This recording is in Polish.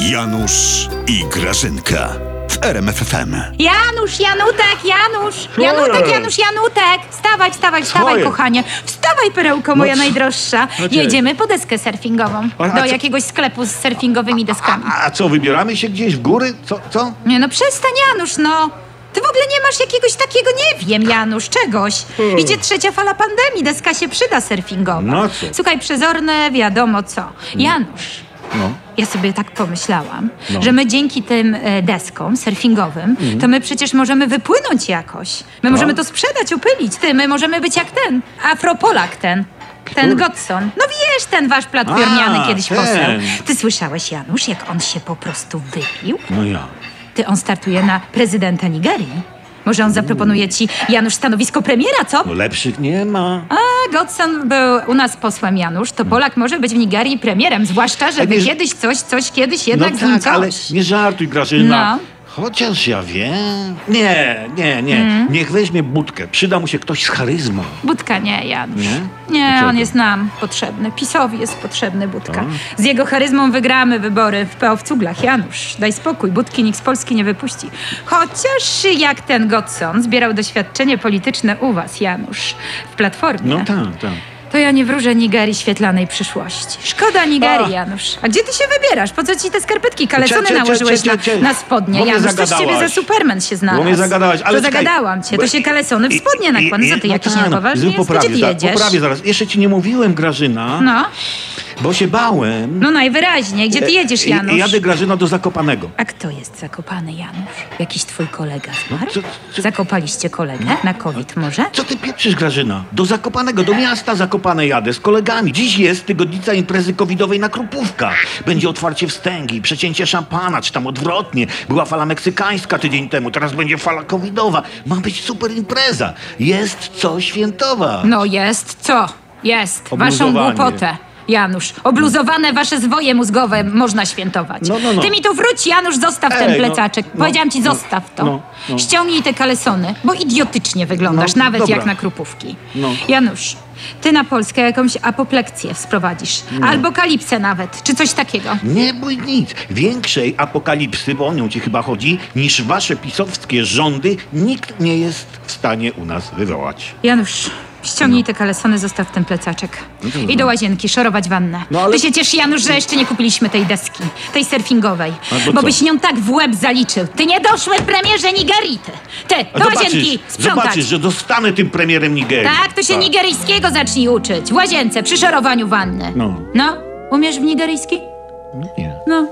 Janusz i Grażynka w RMFFM. Janusz, Janutek, Janusz! Janutek, Janusz, Janutek! Wstawaj, wstawaj, wstawaj, jest? kochanie. Wstawaj, perełko moja co? najdroższa. No co? Jedziemy po deskę surfingową. A- a Do co- jakiegoś sklepu z surfingowymi deskami. A co, wybieramy się gdzieś w góry? Co? co? Nie no, przestań, Janusz, no. Ty w ogóle nie masz jakiegoś takiego, nie wiem, Janusz, czegoś. Idzie trzecia fala pandemii, deska się przyda surfingowa. No co? Słuchaj, przezorne, wiadomo co. Janusz, No. Ja sobie tak pomyślałam, No. że my dzięki tym e, deskom surfingowym, to my przecież możemy wypłynąć jakoś. My możemy to sprzedać, upylić. Ty, my możemy być jak ten, Afropolak ten. Ten Godson. No wiesz, ten wasz platformiany kiedyś ten. poseł. Ty słyszałeś, Janusz, jak on się po prostu wypił? No ja. Ty, on startuje na prezydenta Nigerii. Może on zaproponuje ci, Janusz, stanowisko premiera, co? No lepszych nie ma. A Godson był u nas posłem, Janusz. To Polak może być w Nigerii premierem, zwłaszcza, żeby nie- kiedyś coś, coś, kiedyś No jednak nim tak, ale nie żartuj, Grażyna. No. Chociaż ja wiem. Nie, nie, nie. Mm. Niech weźmie budkę. Przyda mu się ktoś z charyzmą. Budka nie, Janusz. Nie? Nie, Dlaczego? on jest nam potrzebny. PiSowi jest potrzebny Budka. Z jego charyzmą wygramy wybory w PO w Cuglach. Janusz, daj spokój. Budki nikt z Polski nie wypuści. Chociaż jak ten Godson zbierał doświadczenie polityczne u was, Janusz, w Platformie, No tak, tak. To ja nie wróżę Nigerii świetlanej przyszłości. Szkoda Nigerii. Janusz. A gdzie ty się wybierasz? Po co ci te skarpetki kalecone cze- nałożyłeś na, na spodnie? Janusz, coś z ciebie za. Superman się znalazł. Bo mnie zagadałaś, ale To czekaj, zagadałam cię. To się kalesony w spodnie nakłada. Co ty, no jakiś tak, niepoważny jest? Gdzie ty jedziesz? poprawię zaraz. Jeszcze ci nie mówiłem, Grażyna, No, bo się bałem. no najwyraźniej. Gdzie ty jedziesz, E, Janusz? I, jadę, Grażyna, do Zakopanego. A kto jest zakopany, Janusz? Jakiś twój kolega zmarł? co- co- Zakopaliście kolegę? Na COVID może? Co ty pieprzysz, Grażyna? Do Zakopanego, do miasta Zakopane jadę z kolegami. Dziś jest tygodnica imprezy covidowej na Krupówkach. Będzie otwarcie wstęgi, przecięcie szampana, czy tam odwrotnie. Była fala meksykańska tydzień temu, teraz będzie fala covidowa. Ma być super impreza. Jest co świętować. No jest, co? Jest. Waszą Obluzowanie. głupotę. Janusz, obluzowane wasze zwoje mózgowe można świętować. No, no, no. Ty mi tu wróć, Janusz, zostaw ten Ej, no, plecaczek. no, Powiedziałam ci, no, zostaw to. Ściągnij te kalesony, bo idiotycznie wyglądasz, nawet dobra. jak na krupówki. Janusz, ty na Polskę jakąś apoplekcję sprowadzisz. Albo kalipsę nawet, czy coś takiego. Nie bój nic. Większej apokalipsy, bo o nią ci chyba chodzi, niż wasze pisowskie rządy nikt nie jest w stanie u nas wywołać. Janusz, ściągnij te kalesony, zostaw ten plecaczek. I do łazienki, szorować wannę. No ale- Ty się ciesz, Janusz, że jeszcze nie kupiliśmy tej deski, tej surfingowej. Albo bo co? byś nią tak w łeb zaliczył. Ty nie doszły premierze Nigerii, ty. Ty, do łazienki, sprzątać. zobaczysz, że dostanę tym premierem Nigerii. Tak, to się nigeryjskiego zacznij uczyć. W łazience, przy szorowaniu wanny. No. No, umiesz w nigeryjski? Nie. No,